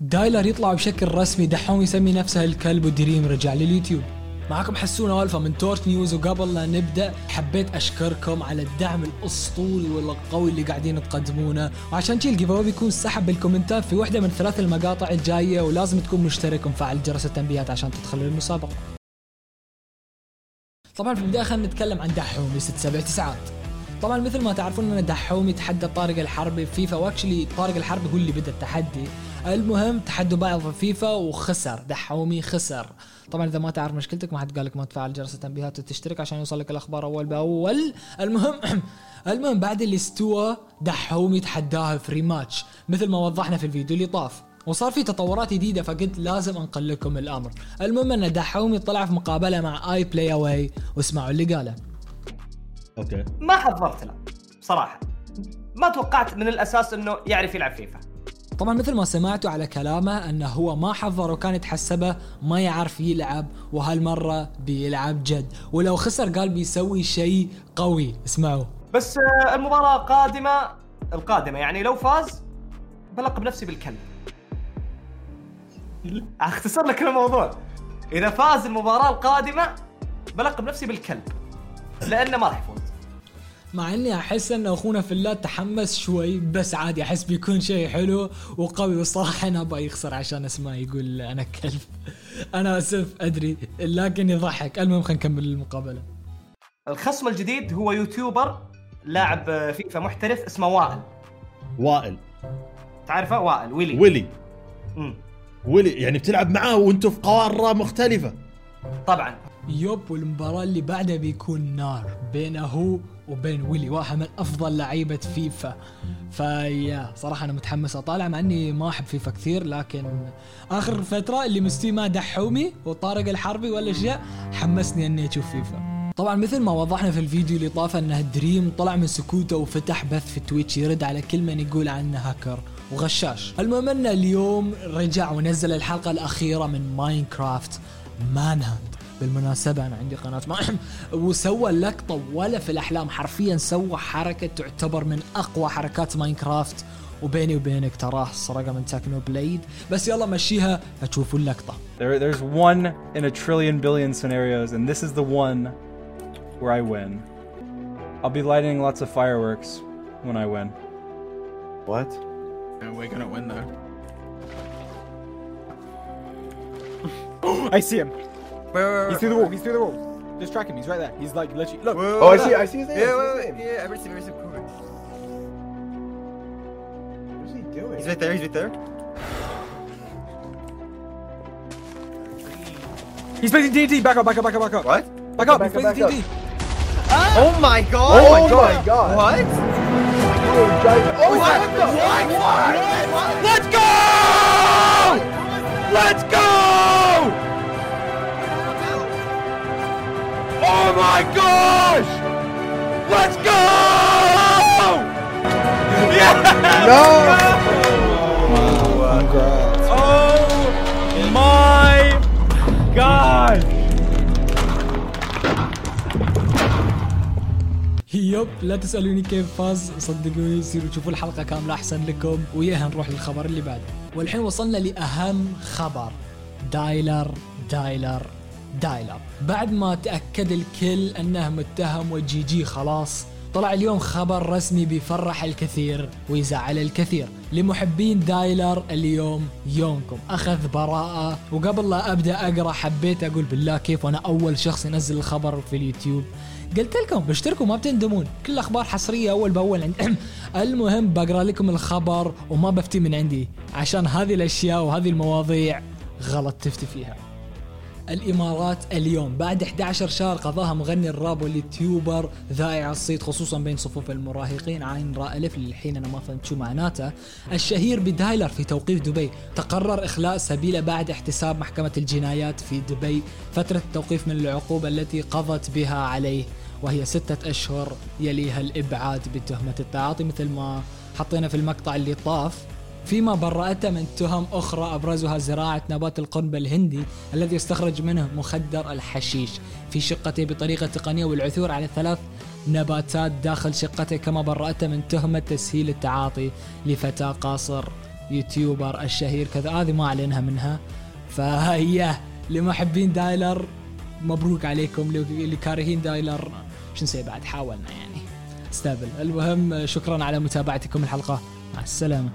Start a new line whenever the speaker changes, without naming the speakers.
دايلر يطلع بشكل رسمي دحوم يسمي نفسه الكلب ودريم رجع لليوتيوب. معكم حسون والفا من تورت نيوز وقبل لا نبدأ حبيت أشكركم على الدعم الأسطوري والقوي اللي قاعدين تقدمونه. وعشان جذي ال giveaway بيكون سحب بالكومنتات في واحدة من ثلاث المقاطع الجاية ولازم تكون مشترك ومفعل جرس التنبيهات عشان تدخل المسابقة. طبعا في البداية خلينا نتكلم عن دحومي ست سبع تسعات. طبعا مثل ما تعرفون ان دحوم يتحدى طارق الحربي في فيفا و actually طارق الحربي هو اللي بدأ التحدي. المهم تحدوا بعض في فيفا وخسر دحومي خسر. طبعا إذا ما تعرف مشكلتك ما حد قال لك ما تفعل جرس التنبيهات وتشترك عشان يوصلك الأخبار أول بأول. المهم المهم بعد اللي استوى دحومي تحداه في rematch مثل ما وضحنا في الفيديو اللي طاف. وصار في تطورات جديدة فقلت لازم أنقل لكم الأمر. المهم أن دحومي طلع في مقابلة مع اي بلاي اواي واسمعوا اللي قاله.
okay.
ما حضرت له بصراحة. ما توقعت من الأساس إنه يعرف يلعب فيفا.
طبعا مثل ما سمعتوا على كلامه إنه هو ما حضر وكان يتحسبه ما يعرف يلعب وهالمرة بيلعب جد. ولو خسر قال بيسوي شيء قوي. اسمعوا.
بس آه، المباراة قادمة القادمة يعني لو فاز بلقب نفسي بالكلب. أختصر لك الموضوع. إذا فاز المباراة القادمة بلقب نفسي بالكلب. لأنه ما راح يفوز.
مع إني أحس أن أخونا في الله تحمس شوي بس عادي أحس بيكون شيء حلو وقوي والصراحه أنا أبغى يخسر عشان اسمع يقول أنا كلب. أنا آسف أدري لكن يضحك المهم خلينا نكمل المقابلة.
الخصم الجديد هو يوتيوبر لاعب فيفا محترف اسمه وائل.
وائل.
تعرفه؟ وائل ويلي.
ويلي.
مم.
ويلي يعني بتلعب معاه وأنتم في قارة مختلفة.
طبعا.
yup والمباراة اللي بعدها بيكون نار بينه هو وبين ويلي واحد من أفضل لعيبة فيفا. فيا صراحة أنا متحمس أطالع مع إني ما أحب فيفا كثير لكن آخر فترة اللي مستوي مع دحومي وطارق الحربي والأشياء حمسني إني أشوف فيفا. طبعا مثل ما وضحنا في الفيديو اللي طاف انه دريم طلع من سكوته وفتح بث في تويتش يرد على كل من يقول عنه هاكر وغشاش. المهم انه اليوم رجع ونزل الحلقة الأخيرة من Minecraft Manhunt بالمناسبة أنا عندي قناة ما وسوى لقطة ولا في الأحلام حرفيا سوى حركة تعتبر من أقوى حركات Minecraft وبيني وبينك تراه سرقة من Technoblade بس يلا مشيها فتشوفوا اللقطة
There, there's one in a trillion billion scenarios, and this is the one where I win. I'll be lighting lots of fireworks when I win.
What?
And we're gonna win though.
I see him.
Where, where,
He's through the wall. He's through the wall. Just track him. He's right there. He's like literally. Look.
Oh, I see. I see his name.
Yeah,
I
wait,
his
wait,
name.
yeah, everything, everything, cool.
What's he doing?
He's right there, he's right there.
He's placing TNT. Back up. Back up. Back up. Back up.
What?
Back up.
Back
He's
up,
placing
back
TNT.
Oh my god!
Oh my god.
What?
Oh, giant- oh,
What?
what the?
What? What?
Let's go! Let's go! My gosh! Let's go!
No!
Oh my god!
yep لا تسألوني كيف فاز صدقوني سيروا تشوفوا الحلقة كاملة أحسن لكم وياها نروح للخبر اللي بعده والحين وصلنا لأهم خبر دايلر دايلر دايلر بعد ما تأكد الكل أنه متهم و GG خلاص طلع اليوم خبر رسمي بيفرح الكثير ويزعل الكثير. لمحبين دايلر اليوم يومكم. أخذ براءة وقبل لا أبدأ أقرأ حبيت أقول بالله كيف وأنا أول شخص ينزل الخبر في اليوتيوب. قلت لكم باشتركوا ما بتندمون. كل أخبار حصرية أول بأول عند المهم بقرأ لكم الخبر وما بفتي من عندي عشان هذه الأشياء وهذه المواضيع غلط تفتي فيها. الإمارات اليوم. بعد 11 شهر قضاها مغني الراب واليوتيوبر ذائع الصيت خصوصا بين صفوف المراهقين عين راء ألف للحين أنا ما فهمت شو معناته. الشهير بدايلر في توقيف دبي. تقرر إخلاء سبيله بعد احتساب محكمة الجنايات في دبي. فترة التوقيف من العقوبة التي قضت بها عليه وهي ستة أشهر يليها الإبعاد بتهمة التعاطي مثل ما حطينا في المقطع اللي طاف. فيما برأته من تهم أخرى أبرزها زراعة نبات القنب الهندي الذي يستخرج منه مخدر الحشيش. في شقته بطريقة تقنية والعثور على ثلاث نباتات داخل شقته كما برأته من تهمة تسهيل التعاطي لفتاة قاصر يوتيوبر الشهير. كذا هذه ما اعلنها منها. فهي لمحبين دايلر مبروك عليكم اللي- كارهين دايلر. شو نسوي بعد؟ حاولنا يعني. استقبل المهم شكرا على متابعتكم الحلقة. مع السلامة.